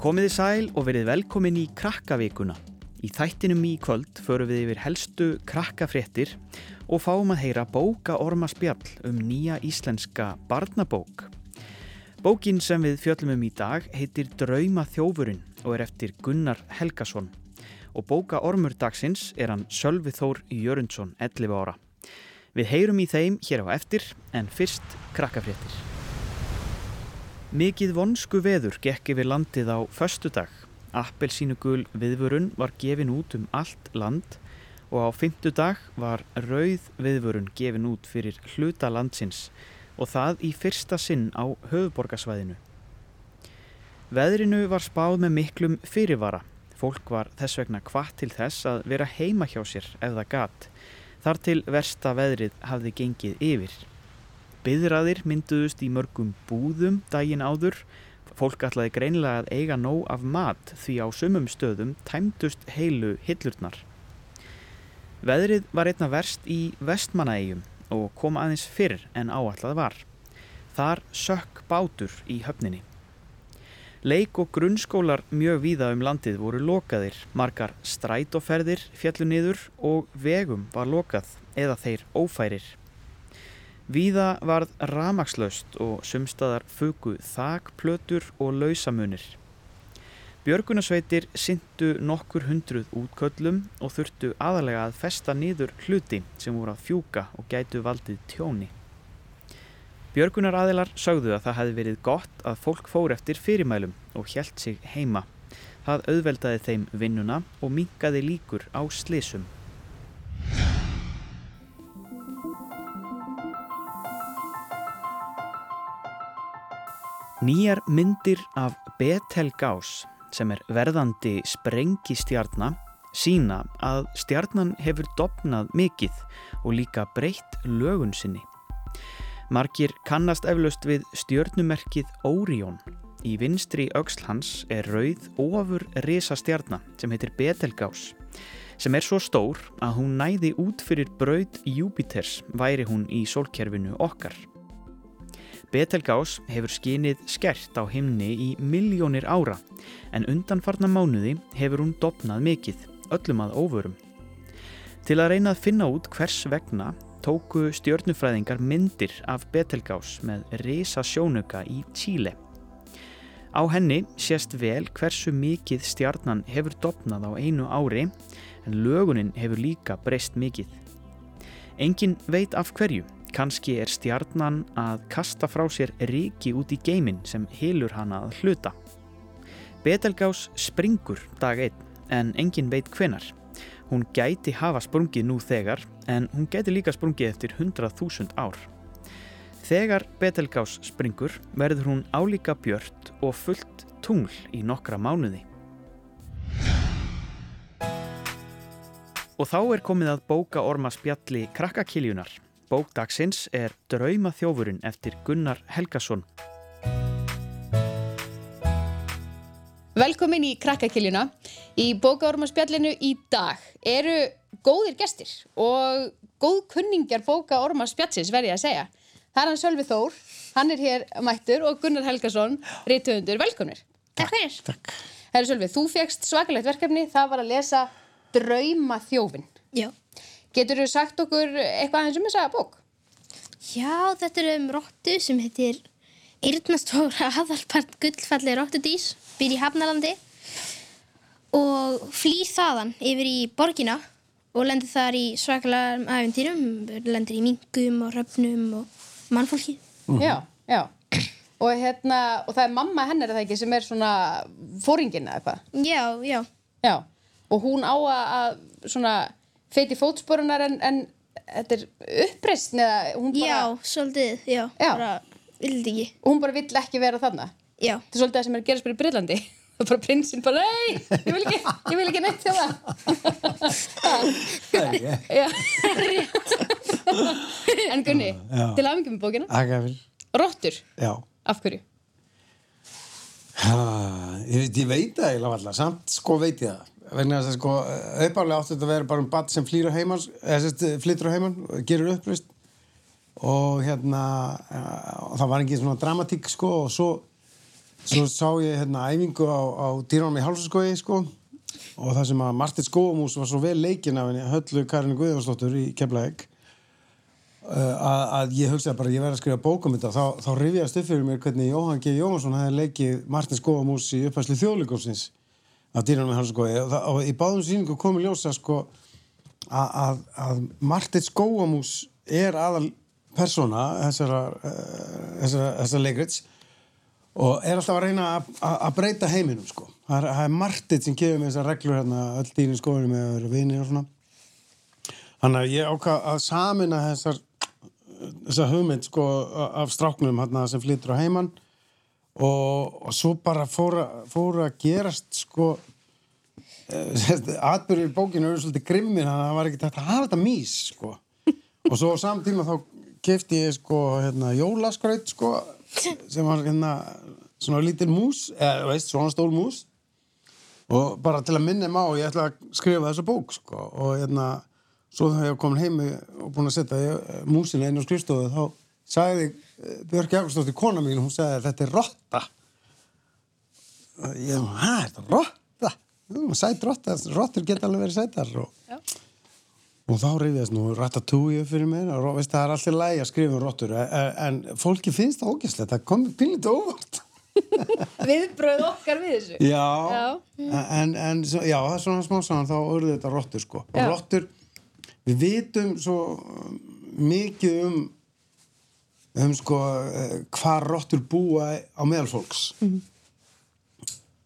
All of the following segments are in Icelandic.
Komiði sæl og verið velkomin í krakkavíkuna. Í þættinum í kvöld förum við yfir helstu krakkafréttir og fáum að heyra bóka orma spjall um nýja íslenska barnabók. Bókin sem við fjöllum um í dag heitir Drauma þjófurinn og er eftir Gunnar Helgason og bóka ormur dagsins er hann Sölvi Þór Jörundsson, 11 ára. Við heyrum í þeim hér á eftir en fyrst krakkafréttir. Mikið vonsku veður gekk yfir landið á föstudag. Appelsínugul viðvörun var gefin út um allt land og á fymtudag var rauð viðvörun gefin út fyrir hluta landsins og það í fyrsta sinn á höfuborgarsvæðinu. Veðrinu var spáð með miklum fyrirvara. Fólk var þess vegna kvart til þess að vera heima hjá sér ef það gat. Þar til versta veðrið hafði gengið yfir. Byðraðir mynduðust í mörgum búðum daginn áður. Fólk ætlaði greinilega að eiga nóg af mat því á sumum stöðum tæmdust heilu hillurnar. Veðrið var einna verst í vestmannaegjum og kom aðeins fyrr en áallad var. Þar sökk bátur í höfninni. Leik og grunnskólar mjög víða um landið voru lokaðir, margar strætóferðir fjallu niður og vegum var lokað eða þeir ófærir. Víða varð ramagslaust og sumstaðar fugu þakplötur og lausamunir. Björgunasveitir syndu nokkur hundruð útköllum og þurftu aðalega að festa niður hluti sem voru að fjúka og gætu valdið tjóni. Björgunar aðilar sögðu að það hefði verið gott að fólk fór eftir fyrirmælum og hjælt sig heima. Það auðveldaði þeim vinnuna og mingaði líkur á slísum. Nýjar myndir af Betelgeuse sem er verðandi sprengistjarnar sína að stjarnan hefur dopnað mikið og líka breytt lögun sinni. Markir kannast eflaust við stjörnumerkið Órión. Í vinstri auksl hans er rauð ofur risa stjarnar sem heitir Betelgeuse sem er svo stór að hún næði út fyrir braud Júpiters væri hún í sólkerfinu okkar. Betelgeuse hefur skinið skert á himni í miljónir ára en undanfarna mánuði hefur hún dopnað mikið, öllum að óvörum. Til að reyna að finna út hvers vegna tóku stjörnufræðingar myndir af Betelgeuse með risa sjónuka í Tíle. Á henni sést vel hversu mikið stjarnan hefur dopnað á einu ári en lögunin hefur líka breyst mikið. Engin veit af hverju, kannski er stjarnan að kasta frá sér ríki út í geimin sem hilur hana að hluta. Betelgeuse springur dag einn en engin veit hvenar. Hún gæti hafa sprungið nú þegar en hún gæti líka sprungið eftir 100.000 ár. Þegar Betelgeuse springur verður hún álíka björt og fullt tungl í nokkra mánuði. Og þá er komið að bóka orma spjalli krakkakiljunar. Bókdagsins er Drauma þjófurinn eftir Gunnar Helgason. Velkomin í krakkakiljuna. Í bókaormaspjallinu í dag eru góðir gestir og góð kunningjar bókaormaspjallsins verði að segja. Það er hann Sölvi Þór, hann er hér mættur og Gunnar Helgason, rítuðundur. Velkomnir. Takk fyrir. Takk. Herri Sölvi, þú fegst svakalegt verkefni, það var að lesa Drauma þjófin. Já. Getur þú sagt okkur eitthvað aðeins um þessa bók? Já, þetta er um róttu sem heitir Yrnastóra aðalpart gullfalli róttudís, býr í Hafnalandi og flýr þaðan yfir í borgina og lendir þar í svakalega æfintýrum, lendir í mingum og röfnum og mannfólki. Já, já. Og, hérna, og það er mamma hennar, er það ekki, sem er svona fóringin eða eitthvað? Já, já. Já, og hún á að svona feiti fótsporunar en, en þetta er hún bara... Já, svolítið, já. Já. Bara, vildi ekki. Og hún bara vill ekki vera þarna. Já. Þetta er svolítið það sem er að gerast bara í Breitlandi. Og bara prinsinn bara, nei, ég vil ekki, ég vil ekki neitt hjá það. Já, rétt. En Gunni, Já. til aðmyggjum með bókina. Akafil, Rottur, já. af hverju? Ha, ég, veit- ég það eiginlega alltaf, samt sko veit ég það. Vegna þess að sko, uppálega átti þetta að vera bara um badd sem flýr á heimann, flyttur á heimann, og gerir uppreist. Og hérna, og það var ekki svona dramatík sko, og svo svo sá ég hérna æfingu á, á dýránum í Hálsaskói sko og það sem að Martin Skóamús var svo vel leikinn af henni höllu Karin Guðjónsdóttur í Keflavík uh, að, að ég hugsaði bara ég verði að skrifa bókum þetta þá, þá rifjaðist upp fyrir mér hvernig Jóhann G. Jóhansson hefði leikið Martin Skóamús í upphæslu þjóðleikósins á dýránum í Hálsaskói og, það- og í báðum sýningu komi ljósa sko að, að, að Martin Skóamús er aðal persóna þessara, uh, þessara, þessara leikrits og er alltaf að reyna að- að að breyta heiminum sko. það er, er Martit sem gefur með þessar reglur hérna, öll dýrin skóðinu með að vera vini og svona. Þannig að ég ákvað að samina þessar þessar hugmynd sko af stráknum hérna sem flyttur á heiman og, og svo bara fóra, fóra að gerast sko atbyrður í bókinu eru svolítið grimmir þannig að það var ekki hægt að hafa þetta mís sko. og svo samtíma þá kefti ég sko hérna, jólaskraut sko, sem var hérna svona lítil mús eða veist, svona stór mús og bara til að minna mig á ég ætla að skrifa þessa bók sko. og hérna svo þegar ég var komin heimi og búin að setja ég, músina inn á skrifstofu þá sagði eh, Björk Jakobsdóttir kona mín hún sagði að þetta er rotta ég, hæ, þetta er rotta Jú, sæt rotta, rottur geta alveg verið sætar og, og þá reyðist nú ratatouille fyrir mér og veist, það er alltaf lægi að skrifa um rottur en, en fólki finnst það ógæslegt það komið pínlítið óvart Viðbröð okkar við þessu. Já, Já. En, en svo- já, það er svona smá saman þá urðu þetta rottur sko. Já. Og rottur, við vitum svo mikið um um sko uh, hvað rottur búa á meðal fólks. Mhm.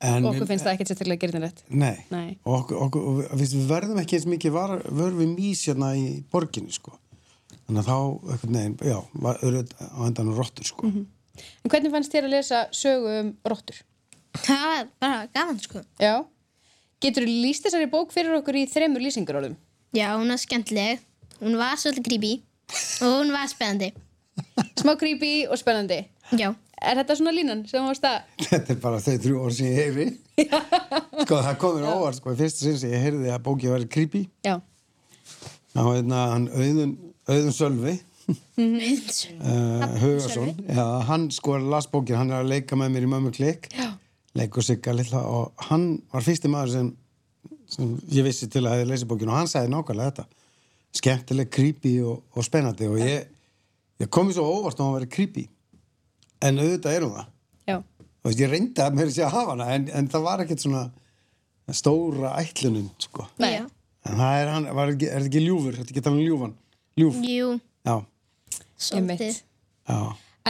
En Okkur finnst það ekkert sérstaklega gerðinlegt. Nei, Nei. og okkur, okkur, og við, við verðum ekki eins mikið var, vörfi mís hérna í borginni sko. Þannig að þá, neginn, já, var auðvitað á endanum rottur sko. Mhm. En hvernig fannst þér að lesa sögu um rottur? Það var bara gaman sko. Já. Getur þú líst þessari bók fyrir okkur í þremur lýsingarólum? Já, hún var skemmtileg. Hún var svolítið creepy og hún var spennandi. Smá creepy og spennandi. Já. Er þetta svona línan sem þú varst að... Þetta er bara þau þrjú orð sem ég heyri. sko, það komur óvart, sko, í fyrsta sinn sem ég heyrði að bókið væri creepy. Já. Þá hérna, hann auðun, auðun Sölvi, uh, Hugarsson, já, hann sko las bókið, hann er að leika með mér í mömmu klikk, leikur sigga lilla og hann var fyrsti maður sem, sem ég vissi til að hefði lesið bókinu og hann sagði nákvæmlega þetta. Skemmtileg, creepy og, og spennandi. Og ég, ég komið svo óvart að hann væri creepy. En auðvitað er hún það. Já. Þú veist, ég reyndi að mér sé að hafa hana en, en það var ekkert svona stóra ætlunin, sko. Nei. Já. En það er hann, var ekki, er þetta ekki ljúfur? Þetta ekki talað um ljúfan? Ljúf? Jú, Já, svolítið. já.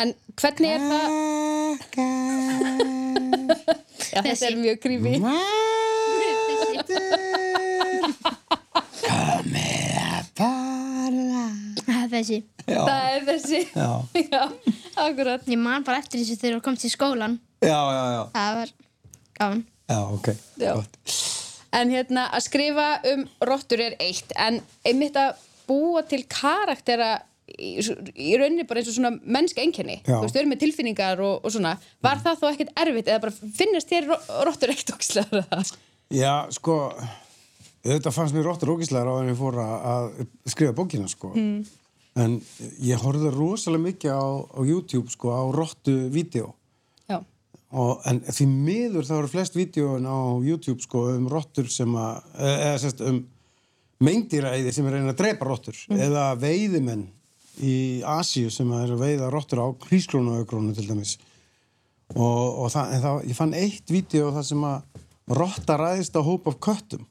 En hvernig er það... Já, þetta Þessi. er mjög creepy. Það er þessi. Það er þessi. Já, Já, akkurat. Ég man bara eftir þessu þegar þú komst í skólan. já, já, já, Það var gaman. já, ok. Já. Gott. En hérna, að skrifa um rottur er eitt, en einmitt að búa til karaktera í, í rauninni bara eins og svona mennska einkenni. Já. Þú veist, við erum með tilfinningar og, og svona. Var það þó ekkert erfitt eða bara finnast þér rottur ekkert ókslega? Já, sko, þetta fannst mér róttur ógíslegar á en ég fór að, að skrifa bókina, sko. Mm. En ég horfði rosalega mikið á, á YouTube, sko, á róttu vídeo. Já. Og, en því miður þá eru flest vídeoin á YouTube sko um rottur sem að, eða, eða sérst um meindýræði sem er reyna að drepa rottur eða veiðimenn í Asíu sem að eru að veiða rottur á hrísklónuaugrónu til dæmis og, og það, en það, ég fann eitt vídeo þar sem að rotta ræðist á hóp af köttum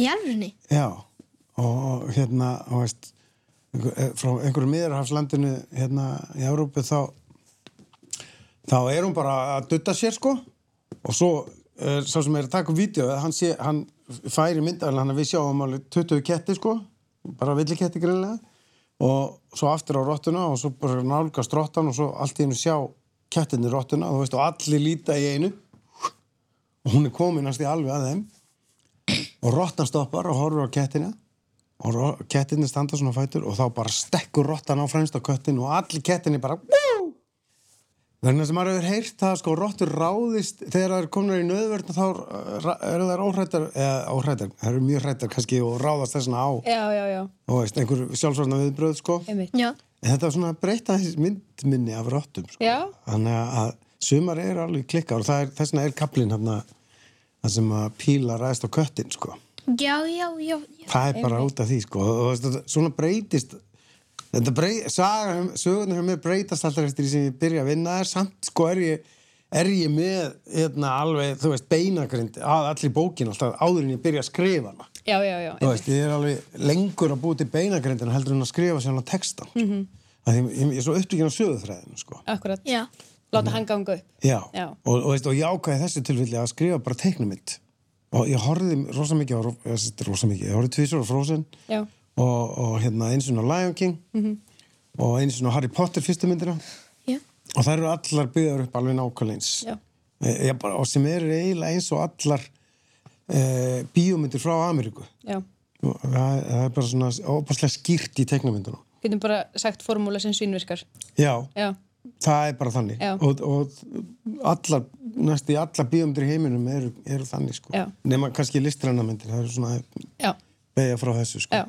Í alvörunni? Já, og hérna, og veist, frá einhverju miðurhafslandinu hérna í Európu þá, þá er hún bara að dutta sér sko. Og svo er sá sem er að taka vídeo, hann, sé, hann færi myndal, hann að við sjáum alveg 20 ketti sko, bara villiketti greinlega og svo aftur á rottuna og svo bara nálgast rottan og svo allt í hennu sjá kettinni rottuna og þú veist og allir líta í einu. Og hún er komin næst í alveg að þeim. Og rottan stoppar og horfir á kettina og kettinni standa svona fætur og þá bara stekkur rottan á fremst á köttin og allir kettinni bara! Þannig sem maður hefur heyrt það sko rottur ráðist þegar það er komin í nöðvörn þá ra- eru þær óhrættar eða óhrættar, það eru mjög hrættar kannski og ráðast þessna á Já, já, já. og veist, einhver sjálfsvarna viðbröð sko en þetta er svona að breyta þessi myndminni af rottum sko. Já. þannig að sumar er alveg klikka og er, þess vegna er kaplinn það sem að píla ræðist á köttin sko. Já, já, já, já. það er bara út af því sko. og svona breytist þetta brey, saga, sögurnar hjá mér breytast alltaf eftir því sem ég byrja að vinna þær samt sko er ég er ég með hérna, alveg, þú veist, beinagrind að allir bókin alltaf áður en ég byrja að skrifa hana Já, já, já. Þú veist, ég er alveg lengur að búið til beinagrindina heldur en að skrifa sér hana textan mm Mhm. -hmm. ég, ég er svo upptökin á sögufræðinu sko. Akkurat. Já, Láta hann ganga upp. já, Já. Og, og, veist, og ég ákvæði þessu tilfelli að skrifa bara teiknumitt og ég horfði rosa mikið rosa mikið, ég horfði tvísar á Frozen og, og hérna eins og Lion King -hmm. og eins og Harry Potter fyrstu myndina já. og það eru allar byggðar upp alveg nákvæmlega eins Já. Ég, bara, og sem eru eiginlega eins og allar eh, bíómyndir frá Ameríku. Og það, það er bara svona óbærslega skýrt í teiknumyndunum Getum bara sagt formúla sem svínvirkar. já, Já. Það er bara þannig og, og allar, næstu í allar bíómyndir í heiminum eru, eru þannig sko nema kannski listræna-myndir það eru svona Já. beigja frá þessu sko Já.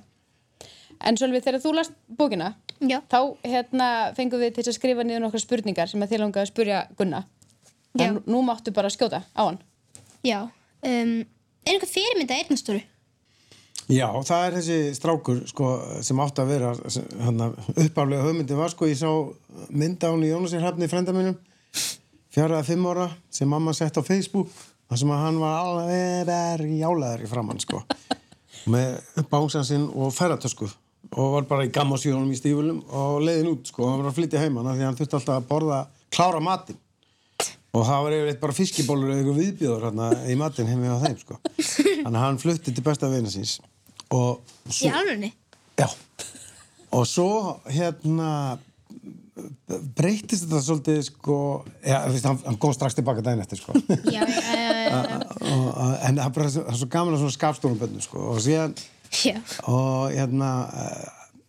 En Sölvi, þegar þú last bókina, Já. þá hérna fengum við til að skrifa niður nokkra spurningar sem að þið langaði að spurja Gunna. En nú máttu bara skjóta á hann. Já. Um, er einhver fyrirmynda eirnastóru? Já, það er þessi strákur sko, sem átti að vera hana, uppaflega höfmyndi var sko, ég sá mynda á hún í Jónasir Hrafni frenda minnum fjara að fimm ára sem mamma sett á Facebook þar sem að hann var alveg bergjálaður í framann sko með bánsan sinn og ferratösku og var bara í gammásjónum í stífulum og leiðin út sko, hann var að flytja heim hana því hann þurfti alltaf að borða klára matinn og það var yfirleitt bara fiskibólur eða eitthvað viðbjóður hérna í matinn heim við á þeim sko. Þannig að hann flutti til besta vina síns. Og Í svo, alvegni? já, og svo hérna breytist þetta svolítið sko já, veist, hann, hann kom strax tilbaka daginn eftir sko. Já, en það er svo, gaman að svona skapstónum bönnum sko. Og síðan og hérna uh,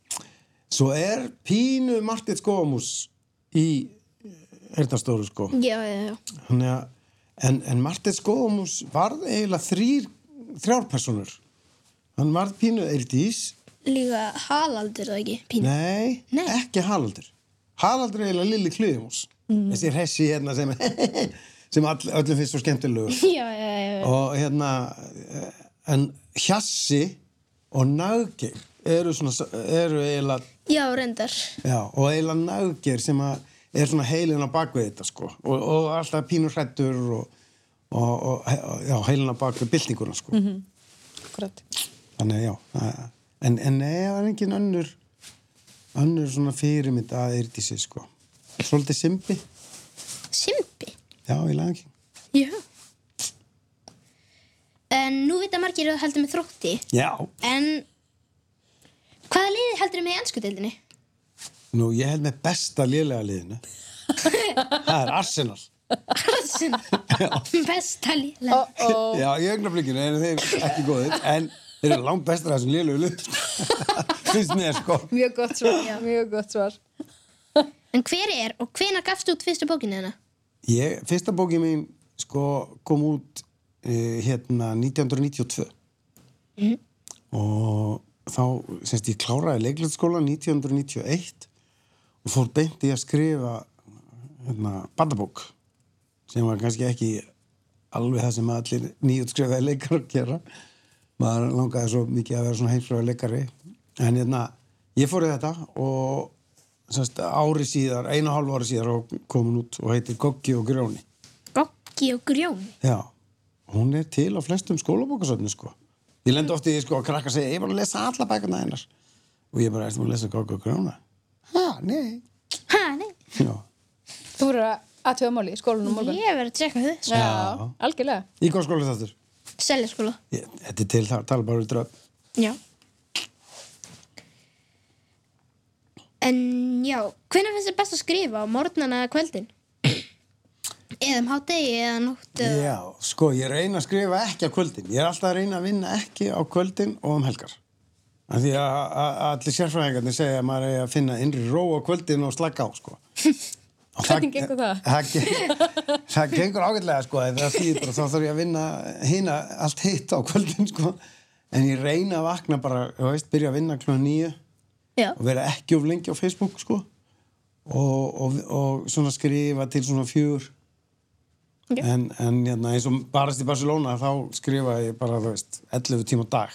svo er pínu Martið Skóamús í Erðarstóru sko Já, já, já. En, en Martið Skóamús varð eiginlega þrýr þrjárpersonur hann varð pínu Eirdís Líka halaldur það ekki, pínu. nei, Nei. ekki Haraldur Haraldur er eiginlega Lilli Klöðumús þessi hressi hérna sem sem all, öllum finnst svo já. og hérna en Hjassi og Naggeir eru svona eru eiginlega Já, reyndar. Já, og eiginlega Naggeir sem að er svona heilin á bakvið þetta sko og, og alltaf pínur hrættur og, og, og heilin á bakvið byltinguna sko Akkurat. þannig já en, en það er engin önnur önnur svona fyrirmynd að Eirdísi sko svolítið simpi, Simpi. já, laði ekki Já. En nú vita margir að heldur með þrótti. Já, En hvaða liði heldur með í ennskudeildinni? Nú ég held með besta lélega liðinu. Það er Arsenal. Besta liði. Ó, Já, í augnablikinu eru þeir ekki góðir en þeir eru langt bestur að þessum lélegu lið finnst mér sko. Mjög gott svar. Mjög gott svar. En hver er og hvenær gafst út fyrstu bókinu þennan? Ég, fyrsta bókin mín sko kom út uh, hérna 1992 og þá semst ég kláraði leiklætsskóla 1991 og fór beint í að skrifa hérna bandabók sem var kannski ekki alveg það sem allir nýjútskrifaði leikar gera maður langaði svo mikið að vera svona heimsfræði leikari en hérna ég fór í þetta og semst ári síðar, einu og hálfu ári síðar komin út og heitir Goggi og Grjóni Goggi og Grjón. Já, hún er til á flestum skólabókasöfni sko. Ég lendi oft í sko að krakka segja, ég var að lesa alla bækuna hennar og ég bara, ertu að lesa Goggi og Grjóna? Nei Ha, nei. Já, Þú verður að aðtöða máli í skólanum á morgun. Ég verður að tjekka þau. Já, algjörlega. í hvað skóla er þetta? Seljaskóla. Ég, þetta er til, það tala bara um dröf Já. En já, hvenær finnst þér best að skrifa á morgnana eða kvöldin? eða um hádegi eða nótt eða... Já, sko, ég reyna að skrifa ekki á kvöldin ég er alltaf að reyna að vinna ekki á kvöldin og um helgar af því að, allir sérfræðingarnir segja að maður er að finna innri ró á kvöldin og slaka á sko. Og Hvernig gengur það? Það, ge- það gengur ágætlega sko, það þýðir bara þá þarf ég að vinna hina allt hitt á kvöldin sko. en ég reyna að vakna bara, þú veist, byrja að vinna klúna nýju Já. og vera ekki of lengi á Facebook sko og, og, og svona skrifa til svona fjör Ok. en, en hérna, eins og barast í Barcelona þá skrifaði ég bara, þú veist, 11 tíma dag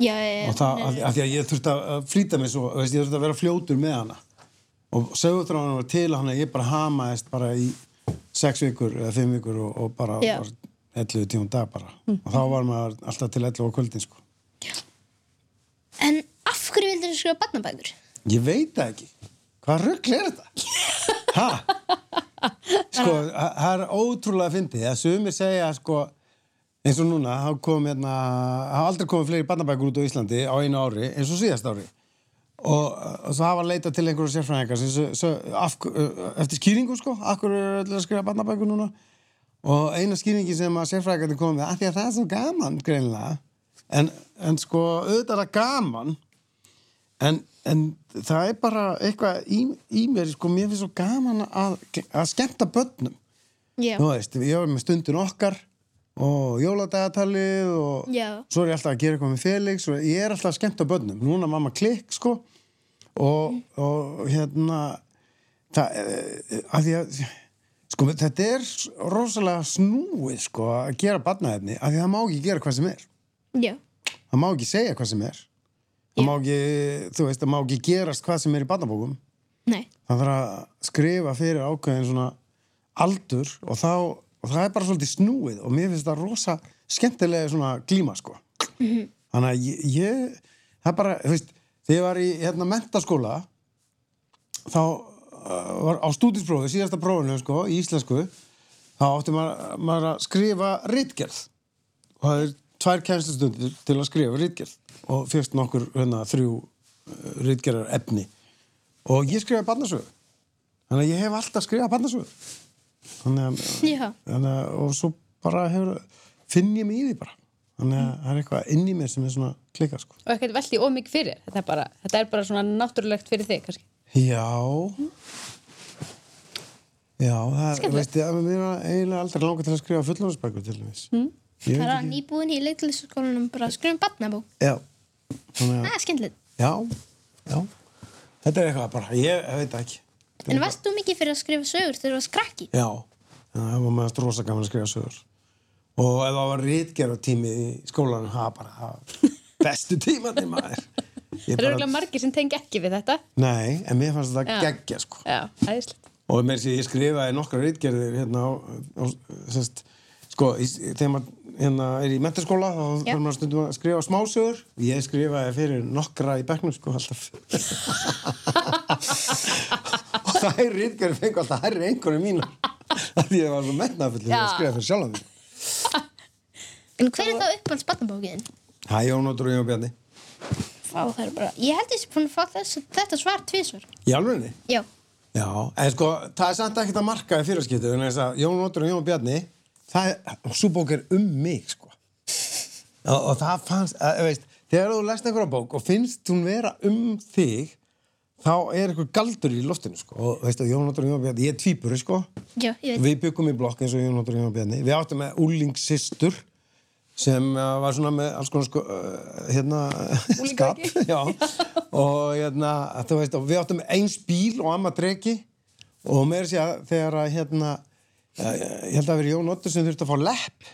Já, og það, af, af því að ég þurfti að flýta mig svo, veist, ég þurfti að vera fljótur með hana og sögutráðan var til hann að ég bara hamaðist bara í 6 vikur eða 5 vikur og, og bara Já. var 11 tíma á dag bara og þá var maður alltaf til 11 á kvöldin sko. En af hverju vildur þú skrifa barnabækur? ég veit það ekki hvað röggl er þetta? ha? sko, það það er ótrúlega fyndið að sumir segja sko eins og núna, kom hérna hafa aldrei komið fleiri barnabækur út á Íslandi á einu ári eins og síðast ári. Og, og svo hafa leitað til einhverju sérfræðingar eftir skýringu sko, akkur er öll að skrifa barnabækur núna? Og eina skýringi sem að sérfræðingarnir komið af því að það er svo gaman greinlega en, en sko auðvitað er það gaman en, en það er bara eitthvað í, í mér, sko, mér finnst svo gaman að, að skemmta börnum. Já. þú veist, ég var með stundin okkar og jóladagatalið og Já. svo er ég alltaf að gera eitthvað með Felix og ég er alltaf að skemmta börnum núna mamma klikk sko og, og hérna það, eh, að því að sko þetta er rosalega snúið sko að gera barnaefni að því að það má ekki gera hvað sem er Já. það má ekki segja hvað sem er það má ekki, þú veist, það má ekki gerast hvað sem er í barnabókum Nei. það þarf að skrifa fyrir ákveðin svona aldur og þá og það er bara svolítið snúið og mér finnst það rosa skemmtilega svona glíma sko. Þannig að ég, ég það bara, þú veist, þegar ég var í hérna mentaskóla þá uh, var á stúdinsprófi síðasta prófinu sko, í íslensku þá átti maður, maður að skrifa ritgerð. Og það er tvær kænslustundir til að skrifa ritgerð og fyrst nokkur hérna, þrjú uh, ritgerðar efni og ég skrifaði barnasögu. Þannig að ég hef alltaf skrifað barnasögu þannig að, þannig að og svo bara hefur finn ég mig í því bara. Þannig að það er eitthvað inn í mér sem er svona klika sko. og ekkert velti ómikið fyrir. Þetta er bara, þetta er bara svona náttúrulegt fyrir þig kannski. Já. Já, það er, veist ég, mér er eiginlega aldrei langar til að skrifa fullóðsbækur til dæmis. Mm. Það er nýbúin í leiklisskólanum bara að skrifa um barnabók. já, þannig að Það er skemmtilegt. já, já. Þetta er eitthvað bara, ég, ég veit ekki En varst þú mikið fyrir að skrifa sögur þegar þú varst krakki? Já, það var meðast rosa gaman að skrifa sögur. Og ef það var rítgerð tími í skólanum, það var bara það bestu tímandi maður. Það eru örugglega margir sem tengi ekki við þetta. Nei, en mér fannst þetta geggja sko. já, æðislegt. Og með þess að ég skrifaði nokkra rítgerðir hérna á, á sest, sko, í, þegar maður hérna, er í mentaskóla þá þarf maður stundum að skrifa smásögur. Ég skrifaði fyrir nokkra í bekknum sko alltaf það er rítgerðir fengu alltaf hærri einhverju mínar af því ég var svo metnafullur að skrifa fyrir sjálfan mig En hver er þá uppáhalds barnabókiðin? Hæ, Jónóttur og Jón Bjarni Fá það er bara... Ég held ég sem búin að fá þess, þetta svar tvísvar. Í alvegni? Já. Já, en sko, það er samt ekkert að marka í fyrirskiptu en þess að Jón Óttur og Jón Bjarni það er, svo bók er um mig sko. og, og það fannst að, veist, þegar þú lest einhverja bók og finnst hún vera um þig þá er eitthvað galdur í loftinu sko. og veistu, Jón Óttur og Jón Bjarni, ég er tvíburi sko. Já, ég við byggum í blokk eins og Jón Óttur og Jón Bjarni. Við áttum með úlingssistur sem uh, var svona með alls konar sko, uh, hérna, skap. og hérna veist, og við áttum eins bíl og amma dregi og með þess að þegar að hérna uh, ég held að það veri Jón Óttur sem þurfti að fá lepp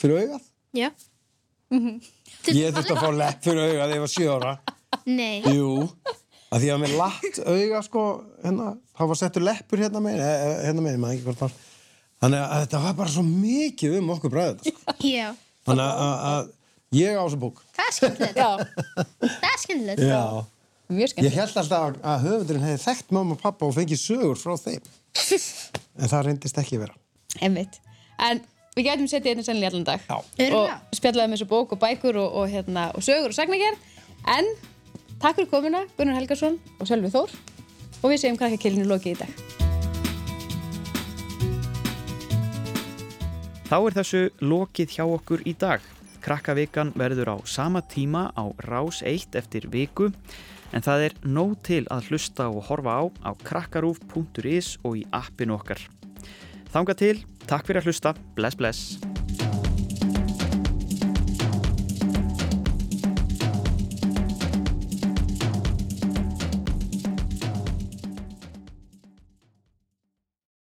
fyrir augað. Já. ég þurfti að fá lepp fyrir augað þegar ég var sjö ára. Nei. Jú, að því að með latt auga sko, hérna, þá var settur leppur hérna með, hérna með, maður ekki hvort var þannig að þetta var bara svo mikið um okkur bræðið sko. Já. þannig að, ég á þessu bók Það er skemmtilegt. já, Það er skemmtilegt. Ég held alltaf að, að höfundurinn hefði þekkt mamma og pappa og fengið sögur frá þeim en það reyndist ekki vera Einmitt. En við gætum setið hérna sennilega allan dag Já. Og spjallaði með þessu bók og bækur og, og, hérna, og sögur og sagnagerð en takk fyrir komuna Gunnar Helgason og Sölvi Þór og við segjum krakkakillinu lokið í dag Þá er þessu lokið hjá okkur í dag. Krakkavikan verður á sama tíma á Rás 1 eftir viku en það er nóg til að hlusta og horfa á á krakkarúf.is og í appinu okkar. Þanga til, takk fyrir að hlusta, bless bless.